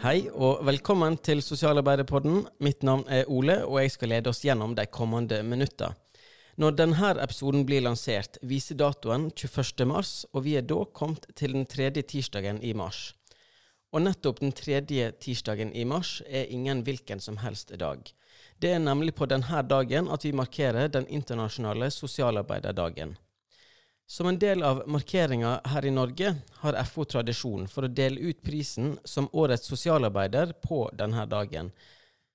Hei og velkommen til Sosialarbeiderpodden. Mitt navn er Ole, og jeg skal lede oss gjennom de kommende minutter. Når denne episoden blir lansert, viser datoen 21. mars, og vi er da kommet til den tredje tirsdagen i mars. Og nettopp den tredje tirsdagen i mars er ingen hvilken som helst dag. Det er nemlig på denne dagen at vi markerer den internasjonale sosialarbeiderdagen. Som en del av markeringa her i Norge har FO tradisjon for å dele ut prisen som årets sosialarbeider på denne dagen.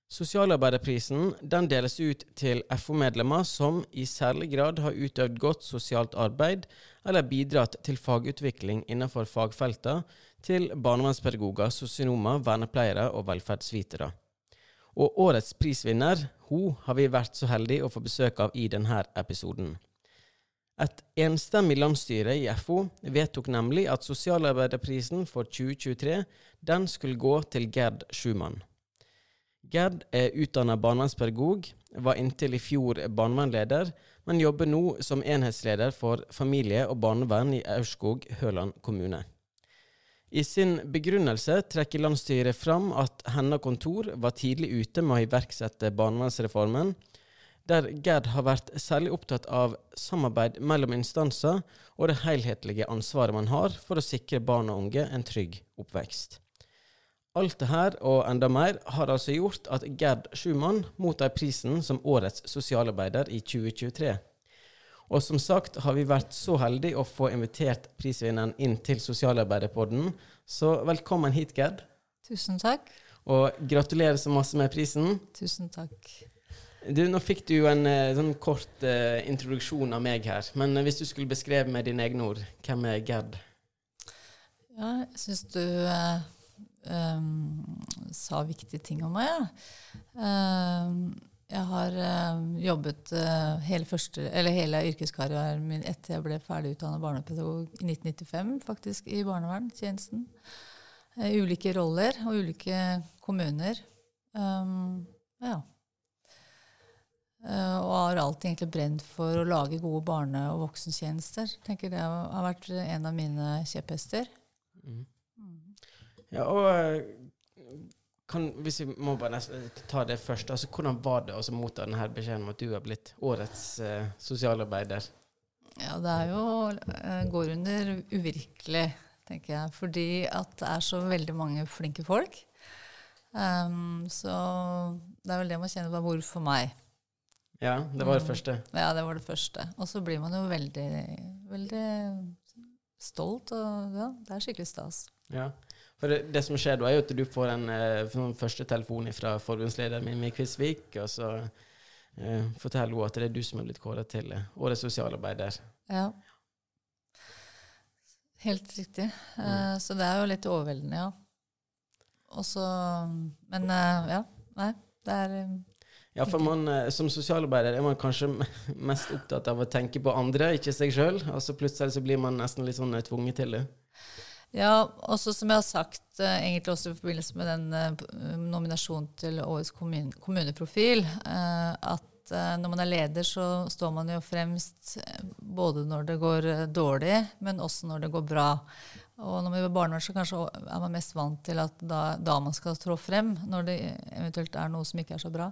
Sosialarbeiderprisen den deles ut til FO-medlemmer som i særlig grad har utøvd godt sosialt arbeid eller bidratt til fagutvikling innenfor fagfelter til barnevernspedagoger, sosionomer, vernepleiere og velferdsvitere. Og årets prisvinner, hun har vi vært så heldige å få besøk av i denne episoden. Enstemmig landsstyre i FO vedtok nemlig at sosialarbeiderprisen for 2023 den skulle gå til Gerd Schumann. Gerd er utdanna barnevernspedagog, var inntil i fjor barnevernleder, men jobber nå som enhetsleder for familie og barnevern i Aurskog Høland kommune. I sin begrunnelse trekker landsstyret fram at hennes kontor var tidlig ute med å iverksette barnevernsreformen, der Gerd har vært særlig opptatt av samarbeid mellom instanser og det helhetlige ansvaret man har for å sikre barn og unge en trygg oppvekst. Alt dette og enda mer har altså gjort at Gerd Schumann mottar prisen som årets sosialarbeider i 2023. Og som sagt har vi vært så heldige å få invitert prisvinneren inn til Sosialarbeiderpodden, så velkommen hit, Gerd. Tusen takk. Og gratulerer så masse med prisen. Tusen takk. Du, nå fikk du jo en uh, sånn kort uh, introduksjon av meg her. Men uh, hvis du skulle beskrevet med dine egne ord, hvem er Gerd? Ja, jeg syns du um, sa viktige ting om meg. Ja. jeg har jobbet hele, første, hele, yrkeskarrieren min etter jeg ble ferdig utdannet barnepedagog i 1995, faktisk, i barnevernstjenesten. I ulike roller og ulike kommuner. Um, ja. Uh, og har alltid egentlig brent for å lage gode barne- og voksentjenester. tenker Det har vært en av mine kjepphester. Mm. Mm. Ja, og eh, kan, Hvis vi må bare ta det først. altså Hvordan var det å motta denne beskjeden om at du har blitt årets eh, sosialarbeider? Ja, det er jo går under uvirkelig, tenker jeg. Fordi at det er så veldig mange flinke folk. Um, så det er vel det man kjenner på hvorfor meg. Ja, det var det mm. første. Ja, det var det første. Og så blir man jo veldig, veldig stolt, og ja, det er skikkelig stas. Ja, for det, det, som skjer da, er jo at du får en, en eh, første telefon fra forgrunnslederen min i Kvisvik, og så eh, forteller hun at det er du som er blitt kåret til uh, årets sosialarbeider. Ja. Helt riktig. Uh, mm. Så det er jo litt overveldende, ja. Og så Men ja. Nei, det er ja, for man, eh, Som sosialarbeider er man kanskje mest opptatt av å tenke på andre, ikke seg sjøl. Og så plutselig så blir man nesten litt sånn eh, tvunget til det. Ja, også som jeg har sagt, uh, egentlig også i forbindelse med den nominasjonen til årets kommun kommuneprofil, at når man er leder, så står man jo fremst både når det går dårlig, men også når det går bra. Og når man jobber barnevern, så kanskje er man mest vant til at da, da man skal trå frem, når det eventuelt er noe som ikke er så bra.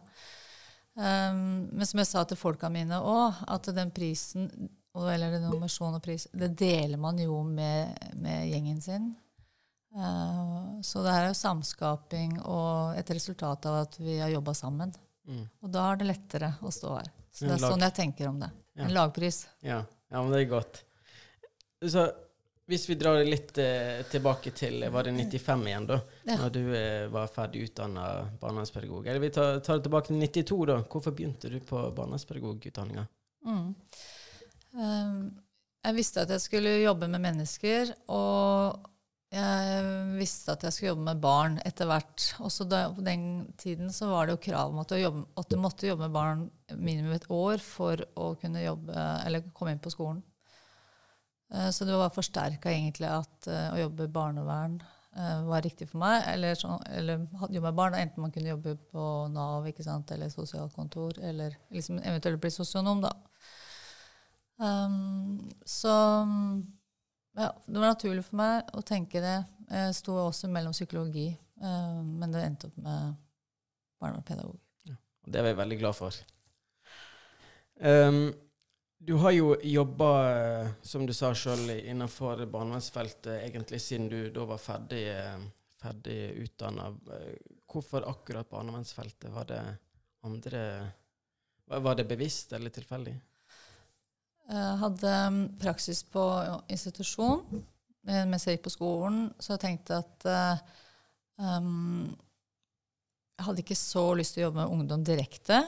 Um, men som jeg sa til folka mine òg, at den prisen, eller den og pris, det deler man jo med, med gjengen sin. Uh, så det her er jo samskaping og et resultat av at vi har jobba sammen. Mm. Og da er det lettere å stå her. Så det er sånn jeg tenker om det. Ja. En lagpris. Ja. ja, men det er godt. Så hvis vi drar litt eh, tilbake til var det 95 igjen, da? Ja. Når du eh, var ferdig utdanna barnevernspedagog. Eller vi tar, tar, det tilbake til 92, da. Hvorfor begynte du på barnevernspedagogutdanninga? Mm. Um, jeg visste at jeg skulle jobbe med mennesker, og jeg visste at jeg skulle jobbe med barn etter hvert. Også da, på den tiden så var det jo krav om at du, jobbe, at du måtte jobbe med barn minimum et år for å kunne jobbe, eller komme inn på skolen. Eh, så det var forsterka egentlig at uh, å jobbe barnevern uh, var riktig for meg. Eller, så, eller jobbe med barn, enten man kunne jobbe på Nav eller sosialkontor, eller liksom eventuelt bli sosionom, da. Um, så ja, det var naturlig for meg å tenke det. Jeg sto også mellom psykologi uh, men det endte opp med barnevernspedagog. Det er vi veldig glad for. Um, du har jo jobba, som du sa sjøl, innenfor barnevernsfeltet egentlig siden du da var ferdig, ferdig utdanna. Hvorfor akkurat barnevernsfeltet? Var det andre Var det bevisst eller tilfeldig? Jeg hadde um, praksis på institusjon mens jeg gikk på skolen, så jeg tenkte at um, jeg hadde ikke så lyst til å jobbe med ungdom direkte.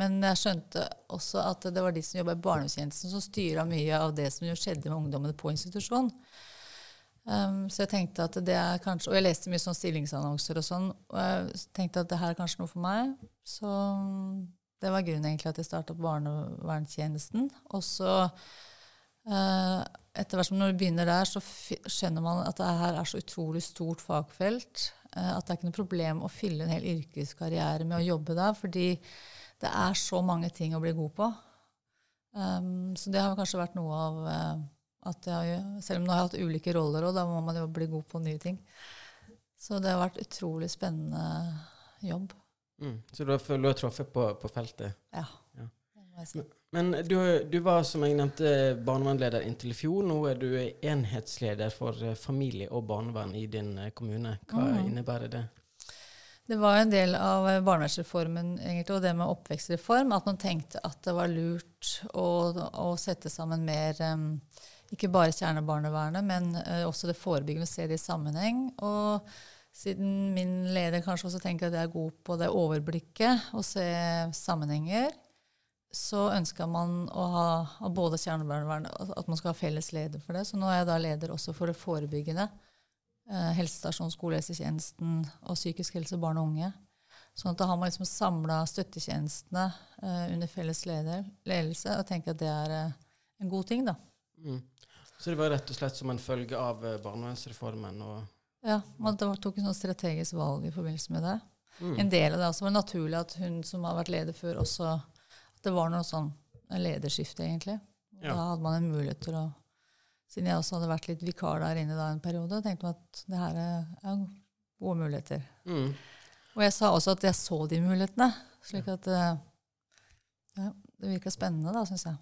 Men jeg skjønte også at det var de som jobba i barnevernstjenesten, som styra mye av det som jo skjedde med ungdommene på institusjon. Um, så jeg tenkte at det er kanskje, Og jeg leste mye sånn stillingsannonser og sånn, og jeg tenkte at det her er kanskje noe for meg. Så det var grunnen egentlig at jeg starta barnevernstjenesten. Og så uh, etter hvert som når du begynner der, så skjønner man at det her er så utrolig stort fagfelt. Uh, at det er ikke noe problem å fylle en hel yrkeskarriere med å jobbe der. Fordi det er så mange ting å bli god på. Um, så det har kanskje vært noe av uh, at jeg, Selv om nå har jeg hatt ulike roller, og da må man jo bli god på nye ting. Så det har vært utrolig spennende jobb. Mm. Så du har, du har truffet på, på, feltet? Ja. ja. Men, men du, du, var, som jeg nevnte, barnevernleder inntil i fjor. Nå er du enhetsleder for eh, familie og barnevern i din eh, kommune. Hva mm. innebærer det? Det var en del av eh, barnevernsreformen egentlig, og det med oppvekstreform at man tenkte at det var lurt å, å sette sammen mer um, ikke bare kjernebarnevernet, men uh, også det forebyggende, se det i sammenheng. Og siden min leder kanskje også tenker at jeg er god på det overblikket å se sammenhenger, så ønska man å ha både kjernebarnevern at man skal ha felles leder for det. Så nå er jeg da leder også for det forebyggende. Eh, helsestasjon, skolehelsetjenesten og psykisk helse, barn og unge. Sånn at da har man liksom samla støttetjenestene eh, under felles ledelse, og tenker at det er eh, en god ting, da. Mm. Så det var rett og slett som en følge av barnevernsreformen? ja, man tok sånn strategisk valg i forbindelse med det. Mm. En del av det også var naturlig at hun som har vært leder før, også At det var noe sånn lederskifte, egentlig. Ja. Da hadde man en mulighet til å Siden jeg også hadde vært litt vikar der inne da en periode, tenkte jeg at det her er gode muligheter. Mm. Og jeg sa også at jeg så de mulighetene. Slik at eh, ja, det virka spennende, da, syns jeg.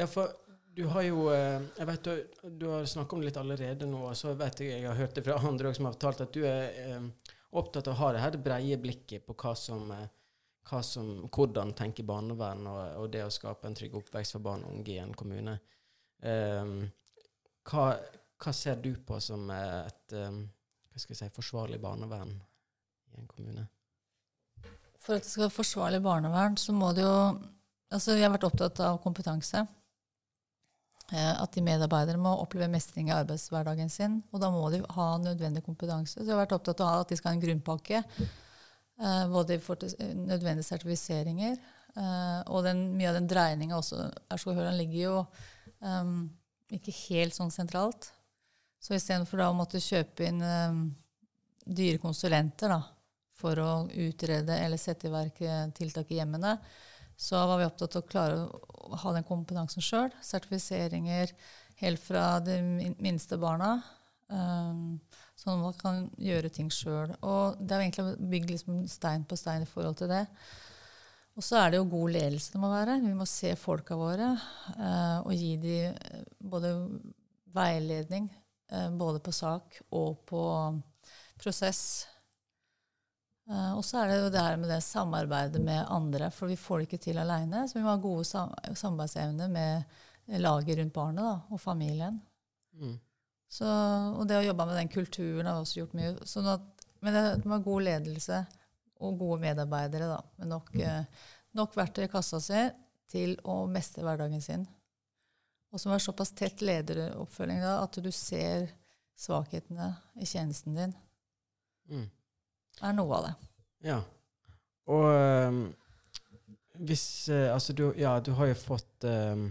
Ja, for du har jo eh, jeg vet Du, du har snakka om det litt allerede nå, og så vet jeg jeg har hørt det fra andre som har fortalt at du er eh, opptatt av å ha det her breie blikket på hva som, hva som, hvordan tenker barnevern og, og, det å skape en trygg oppvekst for barn og unge i en kommune. Um, hva, hva, ser du på som et um, hva skal jeg si, forsvarlig barnevern i en kommune? For at det skal være forsvarlig barnevern, så må det jo Altså, jeg har vært opptatt av kompetanse. Eh, at de medarbeidere må oppleve mestring i arbeidshverdagen sin. Og da må de ha nødvendig kompetanse. Så jeg har vært opptatt av at de skal ha en grunnpakke. Eh, både får nødvendige sertifiseringer. Eh, og den, mye av den dreininga også Aurskog-Høland ligger jo um, ikke helt sånn sentralt. Så istedenfor da å måtte kjøpe inn eh, dyre konsulenter da, for å utrede eller sette i verk tiltak i hjemmene, så var vi opptatt av å klare å ha den kompetansen sjøl. Sertifiseringer helt fra de minste barna. Um, sånn at man kan gjøre ting sjøl. Og det har egentlig å bygge liksom stein på stein i forhold til det. Og så er det jo god ledelse det må være. Vi må se folka våre uh, og gi dem eh, både veiledning, uh, både på sak og på prosess. Og så er det jo det her med det samarbeidet med andre, for vi får det ikke til aleine. Så vi må ha gode sam samarbeidsevner med laget rundt barnet da, og familien. Mm. Så, og det å jobbe med den kulturen har også gjort mye. Sånn at, men det må ha god ledelse og gode medarbeidere da, med nok, uh, nok verktøy i kassa si til å mestre hverdagen sin. Og som er såpass tett lederoppfølging da, at du ser svakhetene i tjenesten din. Mm er noe av det. Ja. Og øh, hvis øh, Altså, du, ja, du har jo fått øh,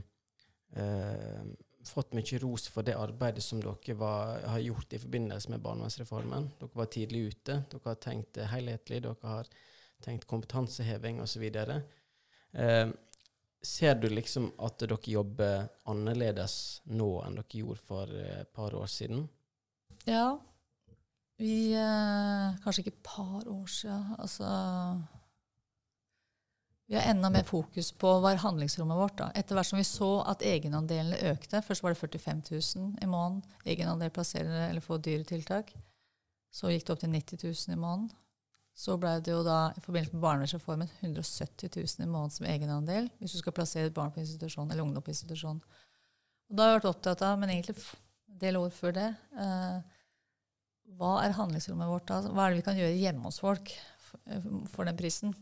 fått mye ros for det arbeidet som dere var, har gjort i forbindelse med barnevernsreformen. Dere var tidlig ute, dere har tenkt helhetlig, dere har tenkt kompetanseheving osv. Eh, ser du liksom at dere jobber annerledes nå enn dere gjorde for et par år siden? Ja, Vi eh, Kanskje ikke et par år siden. Altså Vi har enda mer fokus på hva er handlingsrommet vårt. da. Etter hvert som vi så at egenandelene økte Først var det 45 000 i måneden egenandel plasserende eller få dyretiltak. Så gikk det opp til 90 000 i måneden. Så ble det jo da i forbindelse med barnevernsreformen 170 000 i måneden som egenandel hvis du skal plassere et barn på institusjon eller ungdom på institusjon. Og da har jeg vært opptatt av, men egentlig en del år før det eh, Hva er handlingsrommet vårt da? Hva er det vi kan gjøre hjemme hos folk for, eh, for den prisen?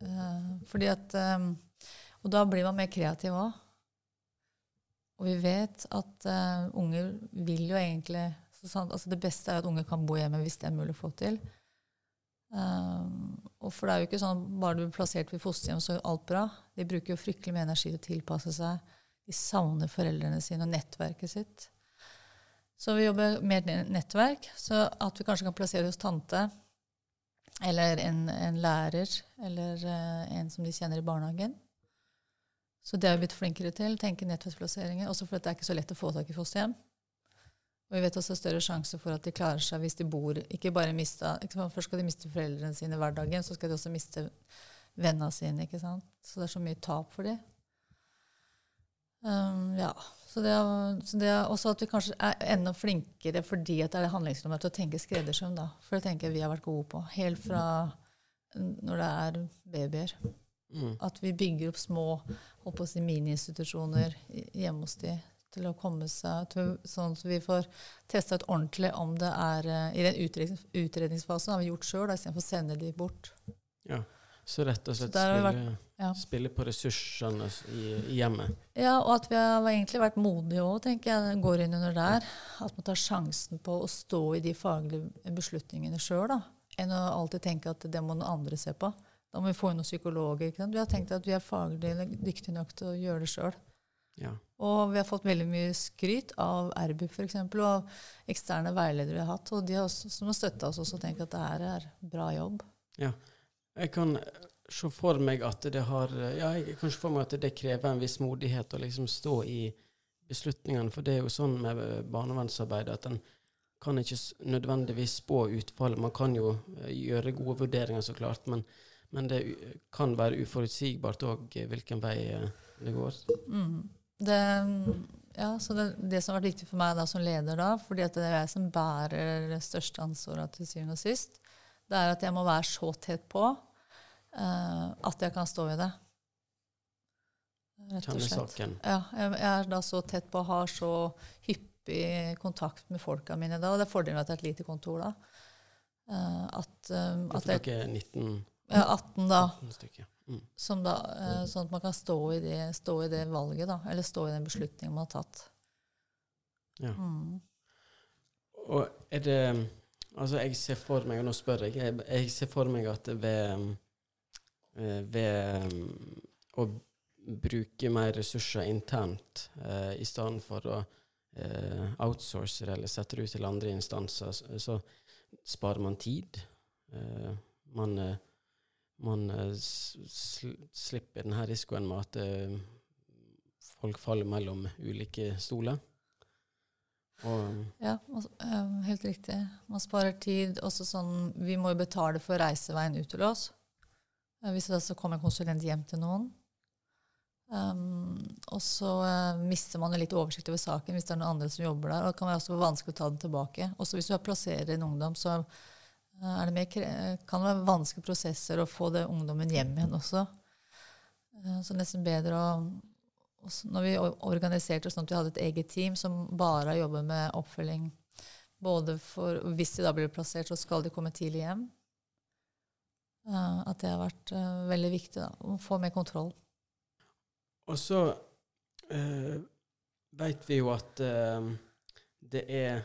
Eh, fordi at eh, Og da blir man mer kreativ òg. Og vi vet at uh, unger vil jo egentlig sant, altså Det beste er at unger kan bo hjemme hvis det er mulig å få til. Um, og for det er jo ikke sånn bare du blir plassert ved fosterhjem, så er alt bra. De bruker jo fryktelig mye energi til å tilpasse seg. De savner foreldrene sine og nettverket sitt. Så vi jobber med nettverk. Så at vi kanskje kan plassere hos tante eller en, en lærer eller uh, en som de kjenner i barnehagen. Så det har vi blitt flinkere til. tenke nettverksplasseringer. Også fordi det er ikke så lett å få tak i fosterhjem. Og vi vet også større sjanse for at de klarer seg hvis de bor ikke bare mista, ikke Først skal de miste foreldrene sine hverdagen, så skal de også miste vennene sine. ikke sant? Så det er så mye tap for dem. Um, ja. Så det, så det, også at vi kanskje er enda flinkere fordi at det er handlingsrommet til å tenke skreddersøm. da. For det tenker jeg vi har vært gode på. Helt fra når det er babyer. Mm. At vi bygger opp små si, miniinstitusjoner hjemme hos dem til å komme seg til, Sånn at vi får testa ut ordentlig om det er uh, I den utrednings, utredningsfasen har vi gjort sjøl, istedenfor å sende de bort. Ja, Så rett og slett spille, vært, ja. spille, på ressursene i, i, hjemmet. Ja, og at vi har egentlig vært modige òg, tenker jeg, går inn under der. At man tar sjansen på å stå i de faglige beslutningene sjøl, enn å alltid tenke at det må noen andre se på. Da må vi få inn noen psykologer. Vi har tenkt at vi er faglig dyktige nok til å gjøre det sjøl. Ja. Og vi har fått veldig mye skryt av RBU f.eks. og eksterne veiledere vi har hatt. Og de har også, som har støtta oss også, tenkt at det her er bra jobb. Ja. Jeg kan se for meg at det har Ja, jeg kan se for meg at det krever en viss modighet å liksom stå i beslutningene. For det er jo sånn med barnevernsarbeid at en kan ikke nødvendigvis spå utfallet. Man kan jo eh, gjøre gode vurderinger, så klart, men, men det kan være uforutsigbart òg hvilken vei eh, det går. Mm. Det, ja, så det, det, som har vært viktig for meg da, som leder, da, fordi det er jeg som bærer det største ansvaret til syvende og sist, det er at jeg må være så tett på uh, at jeg kan stå i det. Rett og slett. Ja, jeg, jeg, er da så tett på, har så hyppig kontakt med folka mine da, og det er fordelen med at det er et lite kontor da. Uh, at, um, at dere 19 Ja, 18 da. 18 stykker. Mm. Da, uh, sånn at man kan stå i, det, stå i, det, valget, da. Eller stå i den beslutningen man har tatt. Ja. Mm. Og er det Altså, jeg ser for meg, og nå spør jeg, jeg, jeg ser for meg at ved, ved å bruke mer ressurser internt eh, i stedet for å eh, outsource eller sette det ut til andre instanser, så, så sparer man tid. Eh, man eh, man sl slipper denne risikoen med at folk faller mellom ulike stoler. Og, ja, uh, helt riktig. Man sparer tid. Også sånn, vi må jo betale for reiseveien ut til oss. Hvis det så kommer en konsulent hjem til noen. Um, og så mister man litt oversikt over saken hvis det er noen andre som jobber der. Og det kan være også vanskelig å ta den tilbake. Også hvis du plasserer en ungdom, så Eh, det mer, kan det være vanskelige prosesser å få det ungdommen hjem igjen også. Uh, så nesten bedre å Når vi organiserte sånn at vi hadde et eget team som bare jobber med oppfølging både for Hvis de da blir plassert, så skal de komme tidlig hjem. Eh, at det har vært veldig viktig da, å få mer kontroll. Og så uh, veit vi jo at uh, det er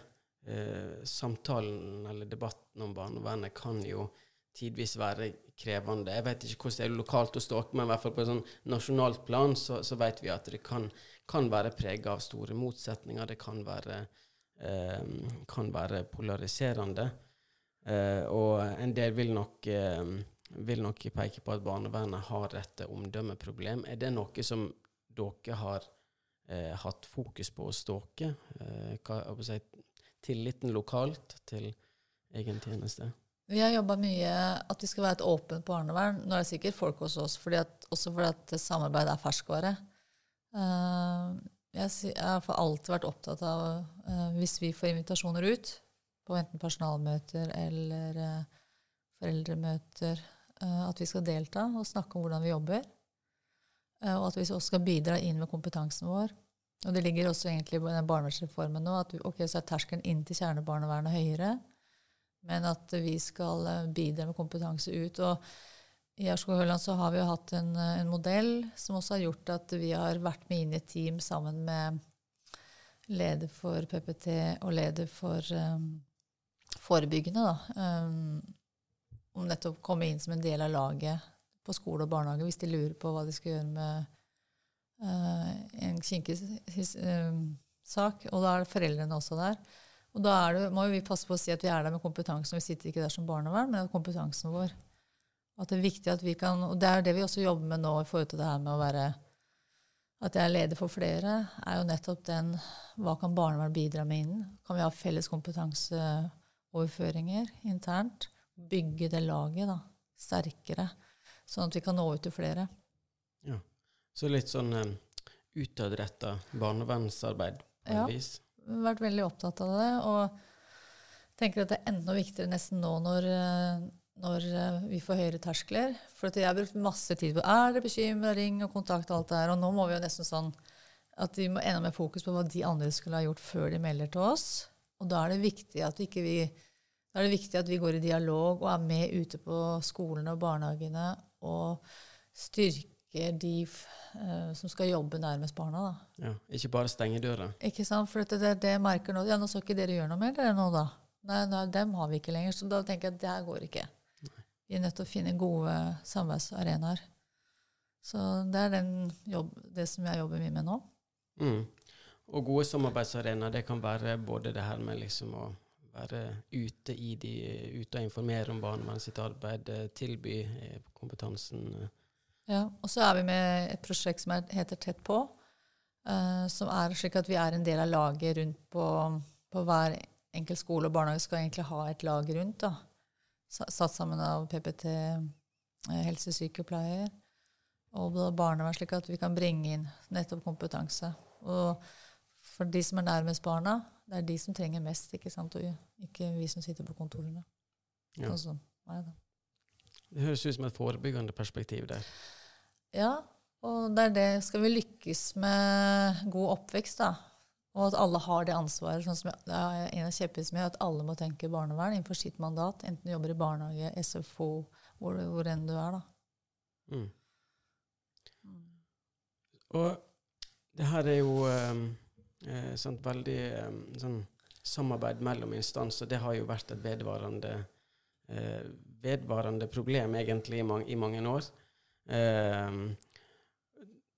uh, samtalen eller debatten om barnevernet kan jo tidvis være krevende. Jeg vet ikke hvordan det er lokalt hos dere, men i hvert fall på et sånn nasjonalt plan så, så vet vi at det kan, kan være prega av store motsetninger. Det kan være, eh, kan være polariserende. Eh, og en del vil nok, eh, vil nok peke på at barnevernet har et omdømmeproblem. Er det noe som dere har eh, hatt fokus på ståke? Eh, hva, si, tilliten lokalt til egen tjeneste? Vi har jobba mye at vi skal være et åpent barnevern. Nå er det sikkert folk hos oss, fordi at, også fordi at samarbeid er ferskvare. Uh, jeg, har alltid vært opptatt av, uh, hvis vi får invitasjoner ut, på enten personalmøter eller uh, foreldremøter, at vi skal delta og snakke om hvordan vi jobber. og at vi også skal bidra inn med kompetansen vår. Og det ligger også egentlig i barnevernsreformen nå at okay, så er terskelen inn til kjernebarnevernet høyere, men at vi skal eh, bidra med kompetanse ut. Og i Aurskog-Høland så har vi jo hatt en, eh, en, modell som også har gjort at vi har vært med inn i et team sammen med leder for PPT og leder for um, forebyggende, da. Um, om nettopp komme inn som en del av laget på skole og barnehage hvis de lurer på hva de skal gjøre med uh, en kinkig uh, sak. Og da er det foreldrene også der. Og da det, må vi passe på å si at vi er der med kompetansen. Vi sitter ikke der som barnevern, men kompetansen vår. At det er viktig at vi kan, og det er det vi også jobber med nå i forhold til det her med å være At jeg er leder for flere, er jo nettopp den Hva kan barnevern bidra med innen? Kan vi ha felles kompetanseoverføringer internt? Bygge det laget da, sterkere, sånn at vi kan nå ut til flere. Ja, Så litt sånn um, utadretta barnevernsarbeid på ja. vis? vært veldig opptatt av det. Og tenker at det er enda viktigere nesten nå når, eh, når eh, vi får høyere terskler. For jeg har brukt masse tid på er det bekymra, ring og kontakt og alt det her. Og nå må vi jo nesten sånn at vi må enda mer fokus på hva de andre skulle ha gjort før de melder til oss. Og da er det viktig at vi ikke vi da er det viktig at vi går i dialog og er med ute på skolene og barnehagene og styrker de uh, som skal jobbe nærmest barna. Da. Ja, Ikke bare stenge døra. Ikke sant, for det, det, det merker nå Ja, nå skal ikke dere gjøre noe mer, dere nå, da. Nei, nei, dem har vi ikke lenger. Så da tenker jeg at det her går ikke. Nei. Vi er nødt til å finne gode samarbeidsarenaer. Så det er jobb, det som jeg jobber mye med nå. Mm. Og gode samarbeidsarenaer, det kan være både det her med liksom å være ute, i de, ute og informere om barnevernet sitt arbeid, eh, tilby eh, kompetansen eh, ja, Og så er vi med et prosjekt som heter Tett på. Som er slik at vi er en del av laget rundt på, på hver enkelt skole og barnehage skal egentlig ha et lag rundt. da. Satt sammen av PPT, helsesykepleier og barnevern, slik at vi kan bringe inn nettopp kompetanse. Og for de som er nærmest barna, det er de som trenger mest, ikke sant? og ikke vi som sitter på kontorene. Ja. Sånn da. Det høres ut som et forebyggende perspektiv der. Ja, og det er det Skal vi lykkes med god oppvekst, da, og at alle har det ansvaret sånn som det er En av kjepphestene mine at alle må tenke barnevern innenfor sitt mandat, enten du jobber i barnehage, SFO, hvor, hvor enn du er. da. Mm. Mm. Og det her er jo um, eh, sånt veldig sånn samarbeid mellom instanser. Det har jo vært et vedvarende eh, vedvarende problem egentlig i mange, i mange år.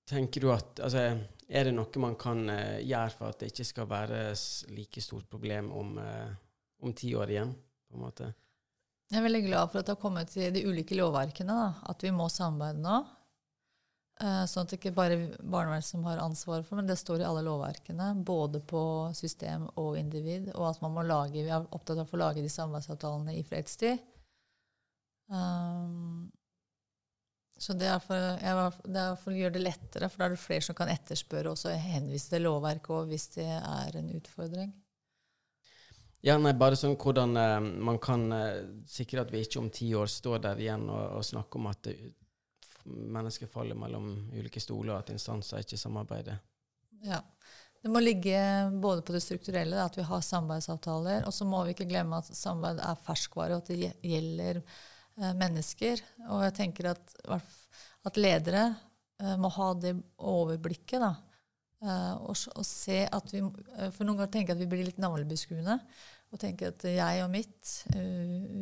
Tenker du at altså, Er det noe man kan eh, gjøre for at det ikke skal være like stort problem om, eh, om ti år igjen? på en måte? Jeg er veldig glad for at det har kommet til de ulike lovverkene. Da, at vi må samarbeide nå. Eh, sånn at det ikke bare er barnevernet som har ansvar for men det står i alle lovverkene. Både på system og individ. Og at man må lage, vi er opptatt av å lage de samarbeidsavtalene i fredstid. Um, så det er, for, det er for å gjøre det lettere, for da er det flere som kan etterspørre og henvise til lovverket òg hvis det er en utfordring. Ja, nei, bare sånn hvordan uh, man kan uh, sikre at vi ikke om ti år står der igjen og, og snakker om at mennesker faller mellom ulike stoler, og at instanser ikke samarbeider. Ja. Det må ligge både på det strukturelle, at vi har samarbeidsavtaler, og så må vi ikke glemme at samarbeid er ferskvare, og at det gjelder Eh, mennesker. Og jeg tenker at, at ledere uh, må ha det overblikket. da, uh, og, og, se at vi, For noen ganger tenker jeg at vi blir litt navlebeskuende. Og tenker at jeg og mitt,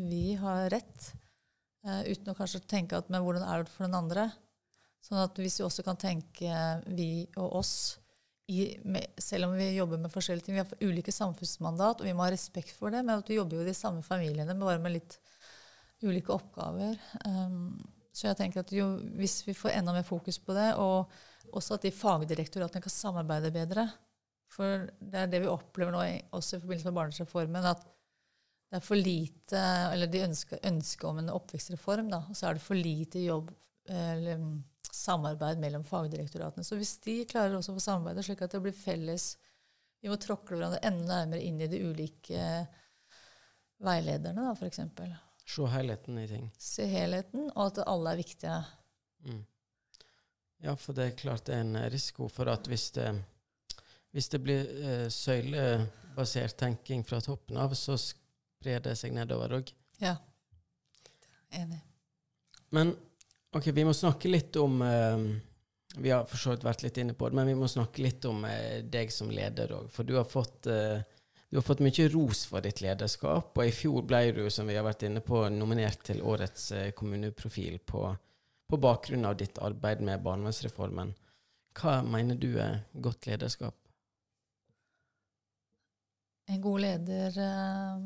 vi har rett. Uten å kanskje tenke at men hvordan er det for den andre? Sånn at hvis vi også kan tenke vi og oss i, med, selv om vi jobber med forskjellige ting. Vi har ulike samfunnsmandat, og vi må ha respekt for det. Men at vi jobber jo i de samme familiene, bare med litt ulike oppgaver. Um, så jeg tenker at jo, hvis vi får enda mer fokus på det, og også at de fagdirektoratene kan samarbeide bedre For det er det vi opplever nå, også i forbindelse med barnesreformen, at det er for lite Eller de ønsker, ønsker om en oppvekstreform, da. Og så er det for lite jobb eller mm, samarbeid mellom fagdirektoratene. Så hvis de klarer også å få samarbeide slik at det blir felles Vi må tråkle hverandre enda nærmere inn i de ulike veilederne, da, f.eks. Se helheten i ting. Se helheten, og at alle er viktige. Mm. Ja, for det er klart det er en risiko for at hvis det, hvis det blir eh, søylebasert tenking fra toppen av, så sprer det seg nedover òg. Ja. Enig. Men ok, vi må snakke litt om eh, Vi har for så vidt vært litt inne på det, men vi må snakke litt om eh, deg som leder òg. For du har fått eh, du har fått mye ros for ditt lederskap, og i fjor ble du, som vi har vært inne på, nominert til årets eh, kommuneprofil på, på bakgrunn av ditt arbeid med barnevernsreformen. Hva mener du er godt lederskap? En god leder eh,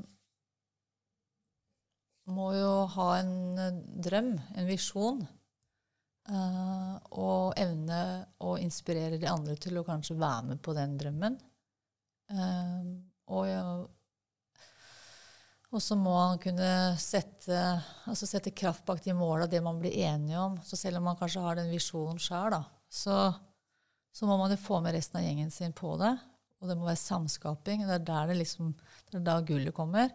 må jo ha en eh, drøm, en visjon, uh, og evne å inspirere de andre til å kanskje være med på den drømmen. Uh, og, så må han kunne sette, altså sette kraft bak de måla, det man blir enige om. Så selv om man kanskje har den visjonen sjøl, så, så, må man jo få med resten av gjengen sin på det. Og det må være samskaping. Det er der det liksom, det er da gullet kommer.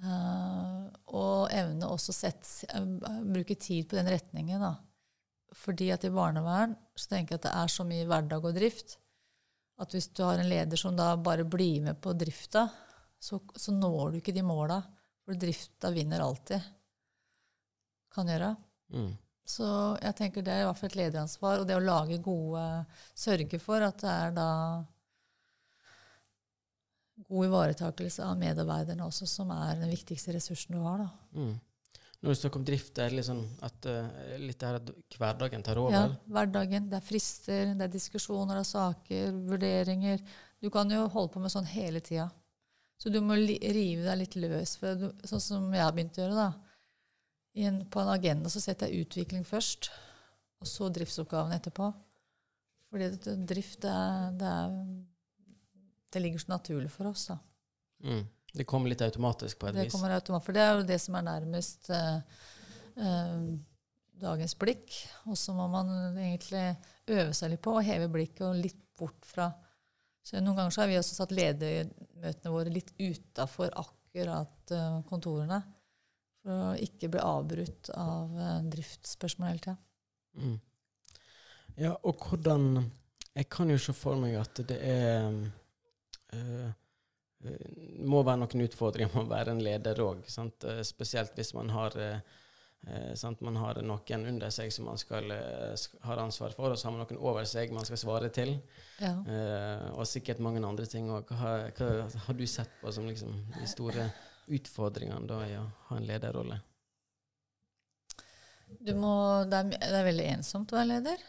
Uh, og evne også å uh, bruke tid på den retningen. da. Fordi at i barnevern så tenker jeg at det er så mye hverdag og drift at hvis du har en leder som da bare blir med på drifta, så, så når du ikke de måla. For drifta vinner alltid. Kan gjøre. Mm. Så jeg tenker det er i hvert fall et lederansvar. Og det å lage gode Sørge for at det er da god ivaretakelse av medarbeiderne også, som er den viktigste ressursen du har. da. Mm. Når du snakker om drift, det er sånn at uh, litt her at hverdagen tar over? Ja, hverdagen. Det er frister, det er diskusjoner av saker, vurderinger. Du kan jo holde på med sånn hele tida. Så du må rive deg litt løs. Du, sånn som jeg har begynt å gjøre, da. En, på en agenda så setter jeg utvikling først, og så driftsoppgavene etterpå. Fordi det, drift, det, er, det, er, det ligger så naturlig for oss, da. Mm. Det kommer litt automatisk på et det vis? Kommer automatisk, for det er jo det som er nærmest eh, eh, dagens blikk. Og så må man egentlig øve seg litt på å heve blikket og litt bort fra så Noen ganger så har vi også satt ledermøtene våre litt utafor akkurat eh, kontorene. For å ikke bli avbrutt av driftsspørsmål hele tida. Mm. Ja, og hvordan Jeg kan jo se for meg at det er Eh, må være noen utfordringer med å være en leder òg. Eh, spesielt hvis man har, sant? man har noen under seg som man skal, har ansvar for, og så har man noen over seg man skal svare til. Ja. og sikkert mange andre ting òg. Hva, hva, har du sett på som liksom de store utfordringene da i å ha en lederrolle? Må, det, er, det, er, veldig ensomt å være leder,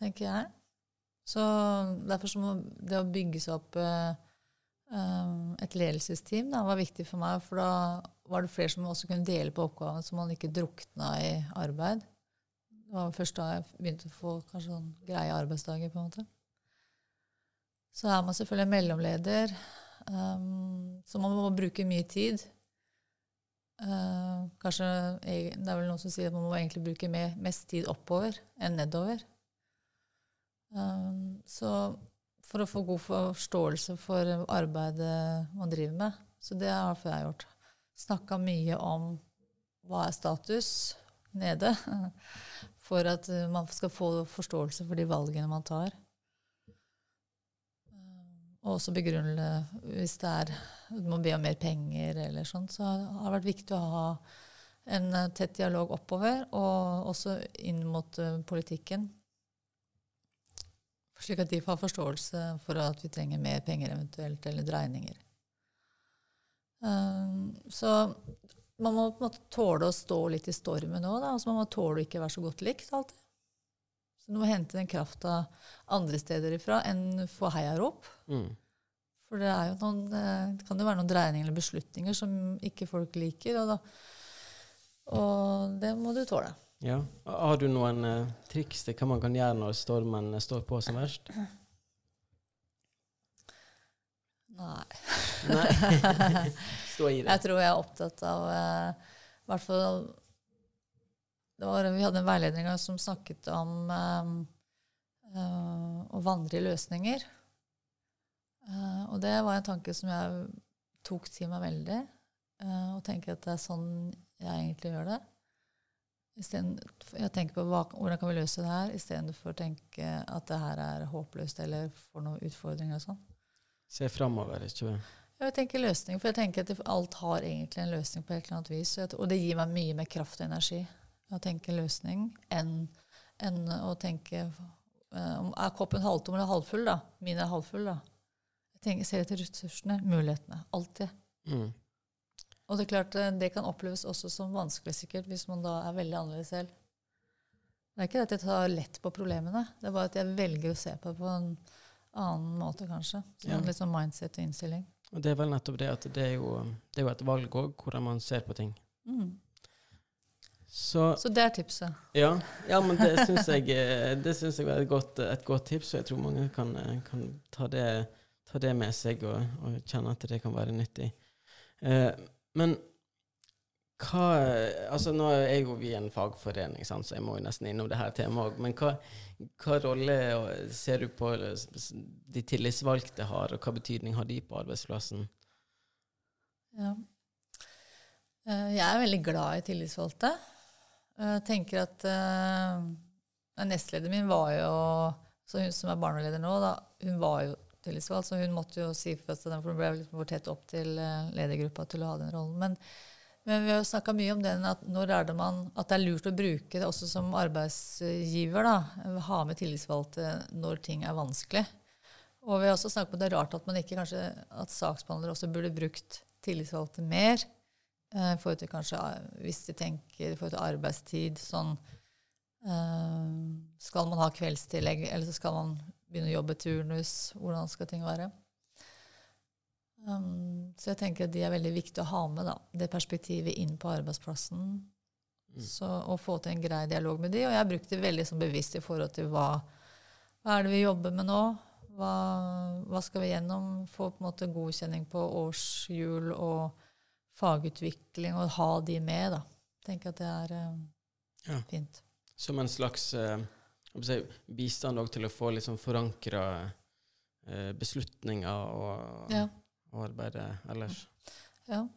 tenker jeg. Så derfor så må det å bygge seg opp eh, Um, et ledelsesteam da, var viktig for meg, for da var det flere som også kunne dele på oppgavene, så man ikke drukna i arbeid. Det var først da jeg begynte å få kanskje sånn greie arbeidsdager. på en måte. Så er man selvfølgelig mellomleder, um, så man må bruke mye tid. Uh, kanskje, Det er vel noen som sier at man må egentlig bruke mer, mest tid oppover enn nedover. Um, så for å få god forståelse for arbeidet man driver med. Så det har jeg gjort. Snakka mye om hva er status nede, for at man skal få forståelse for de valgene man tar. Og også begrunne hvis det er du må be om mer penger eller sånn. så har det vært viktig å ha en tett dialog oppover, og også inn mot politikken slik at de får forståelse for at vi trenger mer penger eventuelt, eller dreininger. Um, så man må på en måte tåle å stå litt i stormen òg. Altså man må tåle å ikke være så godt likt alltid. Så du må hente den krafta andre steder ifra enn få heiarop. Mm. For det, noen, eh, det kan jo være noen dreininger eller beslutninger som ikke folk liker. Og, da, og det må du tåle. Ja. Har du noen uh, triks til hva man kan gjøre når stormen står på som verst? Nei. Nei. Stå i det. Jeg tror jeg er opptatt av eh, hvert fall det var, Vi hadde en veiledning som snakket om um, uh, å vandre i løsninger. Uh, og det var en tanke som jeg tok til meg veldig. Uh, og tenker at det er sånn jeg egentlig gjør det. Jeg tenker på hva, hvordan kan vi løse det her, istedenfor å tenke at det her er håpløst eller får noen utfordringer og sånn. Se framover, ikke sant? Jeg tenker løsning, for jeg tenker at alt har egentlig en løsning på et eller annet vis. Og det gir meg mye mer kraft og energi å tenke løsning enn, enn å tenke um, Er koppen halvtom eller halvfull, da? Min er halvfull, da. Jeg tenker, ser etter ressursene, mulighetene. Alltid. Mm. Og det er klart, eh, det kan oppleves også som vanskelig sikkert, hvis man da er veldig annerledes selv. Det er ikke at jeg tar lett på problemene, det er bare at jeg velger å se på det på en annen måte, kanskje. Som Ja. en litt sånn mindset og innstilling. Og det er vel nettopp det at det er jo, det er jo et valg òg, hvordan man ser på ting. Mm. Så Så det er tipset. ja, ja men det syns jeg, eh, det synes jeg var et godt, et godt tips, og jeg tror mange kan, eh, kan ta, det, ta det med seg og, og kjenne at det kan være nyttig. Eh, men hva Altså, nå er jo vi en fagforening, sant, så jeg må jo nesten innom det her temaet òg. Men hva, hva rolle ser du på de tillitsvalgte har, og hva betydning har de på arbeidsplassen? Ja. Eh, Jeg er veldig glad i tillitsvalgte. Jeg tenker at uh, Nestlederen min var jo så Hun som er barneleder nå, da, hun var jo tillitsvalgt, så hun måtte jo si fra seg den, for hun ble liksom for tett opp til uh, ledergruppa til å ha den rollen. Men, men vi har snakka mye om den at når er det man at det er lurt å bruke det også som arbeidsgiver. da, Ha med tillitsvalgte når ting er vanskelig. Og vi har også snakket om det er rart at man ikke kanskje, at saksbehandlere også burde brukt tillitsvalgte mer. eh, forhold til kanskje, eh, Hvis de tenker i forhold til arbeidstid sånn eh, Skal man ha kveldstillegg, eller så skal man begynne å jobbe turnus? Hvordan skal ting være? Um, så jeg tenker at de er veldig viktige å ha med, da, det perspektivet inn på arbeidsplassen. Så, og få til en grei dialog med de. Og jeg har brukt det veldig sånn bevisst i forhold til hva, hva er det vi jobber med nå? Hva, hva skal vi gjennom? Få på en måte godkjenning på årshjul og fagutvikling, og ha de med, da. Tenker at det er eh, Ja. fint. Som en slags si, bistand til å få liksom forankra eh, beslutninger og, Ja. og arbeidet ellers. ja.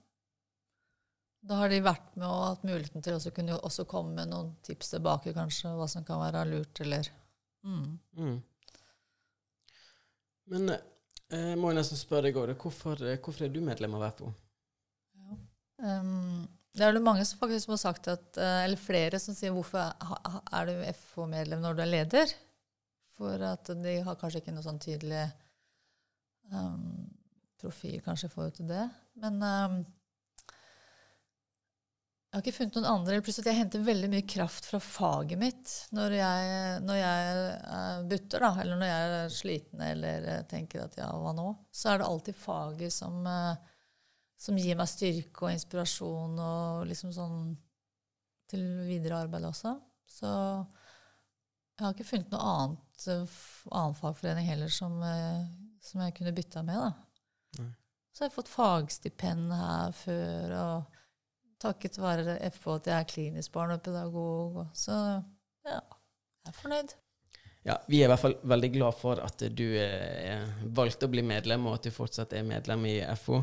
Da har de vært med og hatt muligheten til å kunne også komme med noen tips tilbake, kanskje, hva som kan være lurt, eller mm. Mm. Men eh, jeg må nesten spørre deg òg, hvorfor, eh, hvorfor er du medlem av FO? Um, det er det mange som faktisk har sagt at, eh, eller flere som sier hvorfor er du FH-medlem når du er leder? For at de har kanskje ikke noe sånn tydelig um, profil kanskje i forhold til det. Men um, jeg har ikke funnet noen andre. Plutselig jeg henter veldig mye kraft fra faget mitt når jeg, når jeg uh, butter, da, eller når jeg er sliten eller eh, tenker at ja, hva nå? Så er det alltid faget som eh, som gir meg styrke og inspirasjon og liksom sånn til videre arbeid også. Så jeg har ikke funnet noe annet eh, annen fagforening heller som, eh, som jeg kunne bytta med. da. Nei. Så jeg har fått fagstipend her før, og takket være FH at jeg er klinisk barnepedagog. og Så ja, jeg er fornøyd. Ja, Vi er i hvert fall veldig glad for at du eh, valgte å bli medlem, og at du fortsatt er medlem i FO.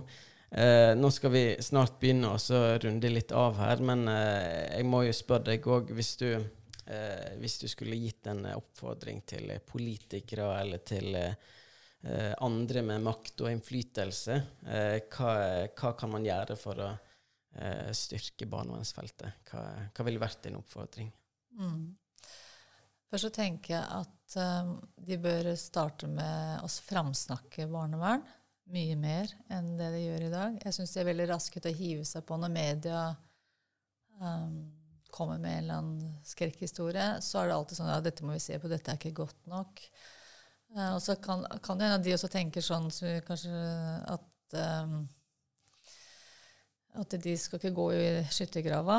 Eh, nå skal vi snart begynne å runde litt av her, men eh, jeg må jo spørre deg òg, hvis, eh, hvis du skulle gitt en oppfordring til politikere eller til eh, andre med makt og innflytelse, eh, hva, hva kan man gjøre for å eh, styrke barnevernsfeltet? Hva, hva ville vært din oppfordring? Mm. Først så tenker jeg at um, de bør starte med å framsnakke barnevern mye mer enn det de gjør i dag. Jeg syns de er veldig raske til å hive seg på når media um, kommer med en eller annen skrekkhistorie. Så er det alltid sånn ja, dette må vi se på, dette er ikke godt nok. Uh, og så kan, kan det hende at de også tenker sånn så kanskje at um, at de skal ikke gå i skyttergrava,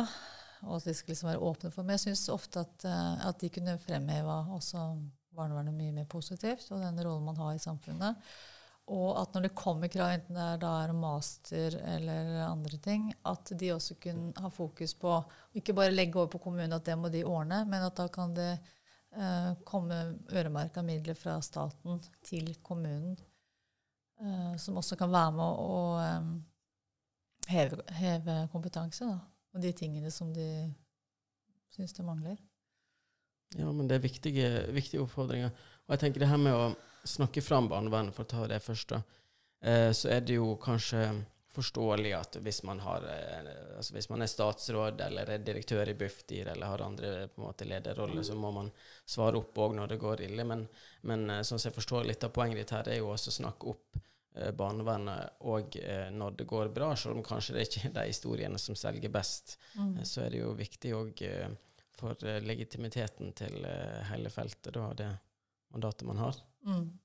og at de skal liksom være åpne for Men jeg syns ofte at, uh, at de kunne fremheva også barnevernet mye mer positivt, og den rollen man har i samfunnet. Og at når det kommer krav, enten det er da er master eller andre ting, at de også kunne ha fokus på ikke bare legge over på kommunen at det må de ordne, men at da kan det eh, komme øremerka midler fra staten til kommunen, eh, som også kan være med å eh, heve, heve, kompetanse. Da, og de tingene som de syns det mangler. Ja, men det er viktige, viktige oppfordringer. Og jeg tenker det her med å snakke fram barnevernet, for å ta det først, eh, så er det jo kanskje forståelig at hvis man, har, eh, altså hvis man er statsråd eller er direktør i Bufdir eller har andre på en måte lederroller, så må man svare opp òg når det går ille. Men, men eh, sånn som jeg forstår litt av poenget ditt her, er jo også å snakke opp barnevernet òg når det går bra, selv om kanskje det ikke er de historiene som selger best. Mm. Så er det jo viktig òg for legitimiteten til hele feltet, da, det mandatet man har. Mm.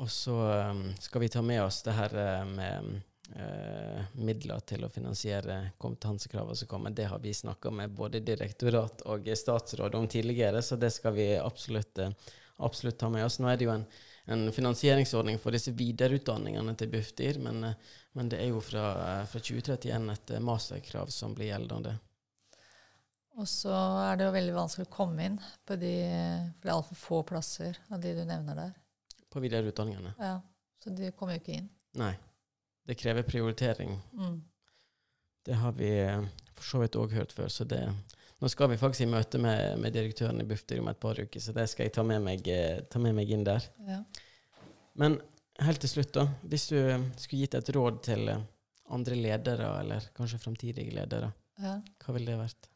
Og så um, skal vi ta med oss det her uh, med uh, midler til å finansiere kompetansekravene som kommer. Det har vi snakka med både direktorat og statsråd om tidligere, så det skal vi absolutt, uh, absolutt ta med oss. Nå er det jo en, en finansieringsordning for disse videreutdanningene til Bufdir, men, men det er jo fra, fra 2031 et masterkrav som blir gjeldende. Og så er det jo veldig vanskelig å komme inn på de For det er altfor få plasser av de du nevner der. På videreutdanningene? Ja. Så de kommer jo ikke inn. Nei. Det krever prioritering. Mm. Det har vi eh, for så vidt òg hørt før, så det Nå skal vi faktisk i møte med, med direktøren i Bufdir om et par uker, så det skal jeg ta med meg, eh, ta med meg inn der. Ja. Men helt til slutt, da. Hvis du eh, skulle gitt et råd til andre ledere, eller kanskje framtidige ledere, ja. hva ville det vært?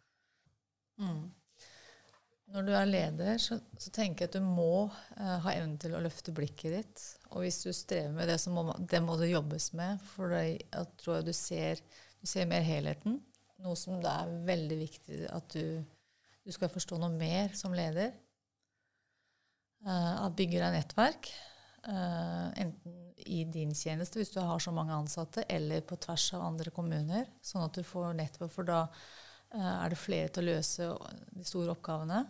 Mm. Når du er leder, så, så, tenker jeg at du må uh, ha evnen til å løfte blikket ditt. Og hvis du strever med det, så må det må det jobbes med. For jeg, jeg tror du ser, du ser mer helheten. Noe som det er veldig viktig at du, du skal forstå noe mer som leder. Uh, at bygger deg nettverk. Uh, enten i din tjeneste, hvis du har så mange ansatte, eller på tvers av andre kommuner. Sånn at du får nettverk. For da Eh, er det flere til å løse de store oppgavene.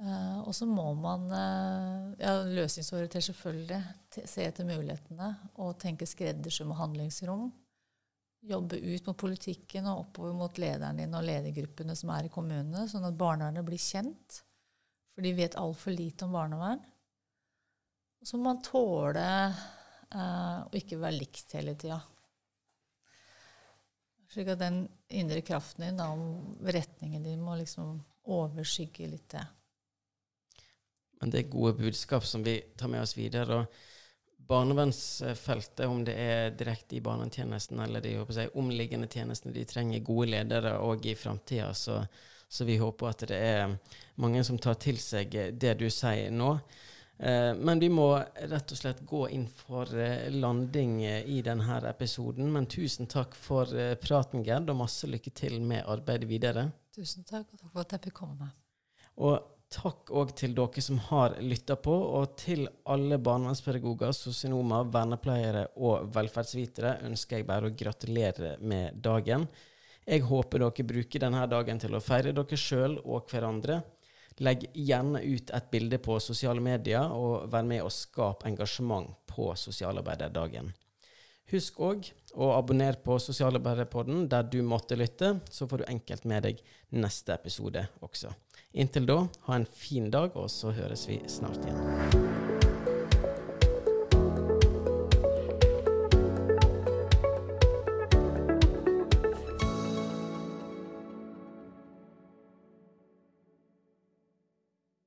Uh, og så må man uh, ja, løsningsorientere selvfølgelig se etter mulighetene og tenke skreddersøm og handlingsrom. Jobbe ut mot politikken og oppover mot lederen din og ledergruppene som er i kommunene, sånn at barnevernet blir kjent. For de vet altfor lite om barnevern. Og så må man tåle eh, å ikke være likt hele tida. Slik at den indre kraften din, da, retningen din, må liksom overskygge litt det. Men det er gode budskap som vi tar med oss videre. og Barnevernsfeltet, om det er direkte i barnetjenesten eller de si, omliggende tjenestene, de trenger gode ledere òg i framtida. Så, så vi håper at det er mange som tar til seg det du sier nå. Eh, men vi må rett og slett gå inn for eh, landing eh, i denne episoden. Men tusen takk for praten, Gerd, og masse lykke til med arbeidet videre. Tusen takk, og takk for at jeg fikk komme. Og takk òg til dere som har lytta på, og til alle barnevernspedagoger, sosionomer, vernepleiere og velferdsvitere ønsker jeg bare å gratulere med dagen. Jeg håper dere bruker denne dagen til å feire dere sjøl og hverandre. Legg gjerne ut et bilde på sosiale medier, og vær med og skap engasjement på Sosialarbeiderdagen. Husk òg å abonnere på Sosialarbeiderpodden der du måtte lytte, så får du enkelt med deg neste episode også. Inntil da, ha en fin dag, og så høres vi snart igjen.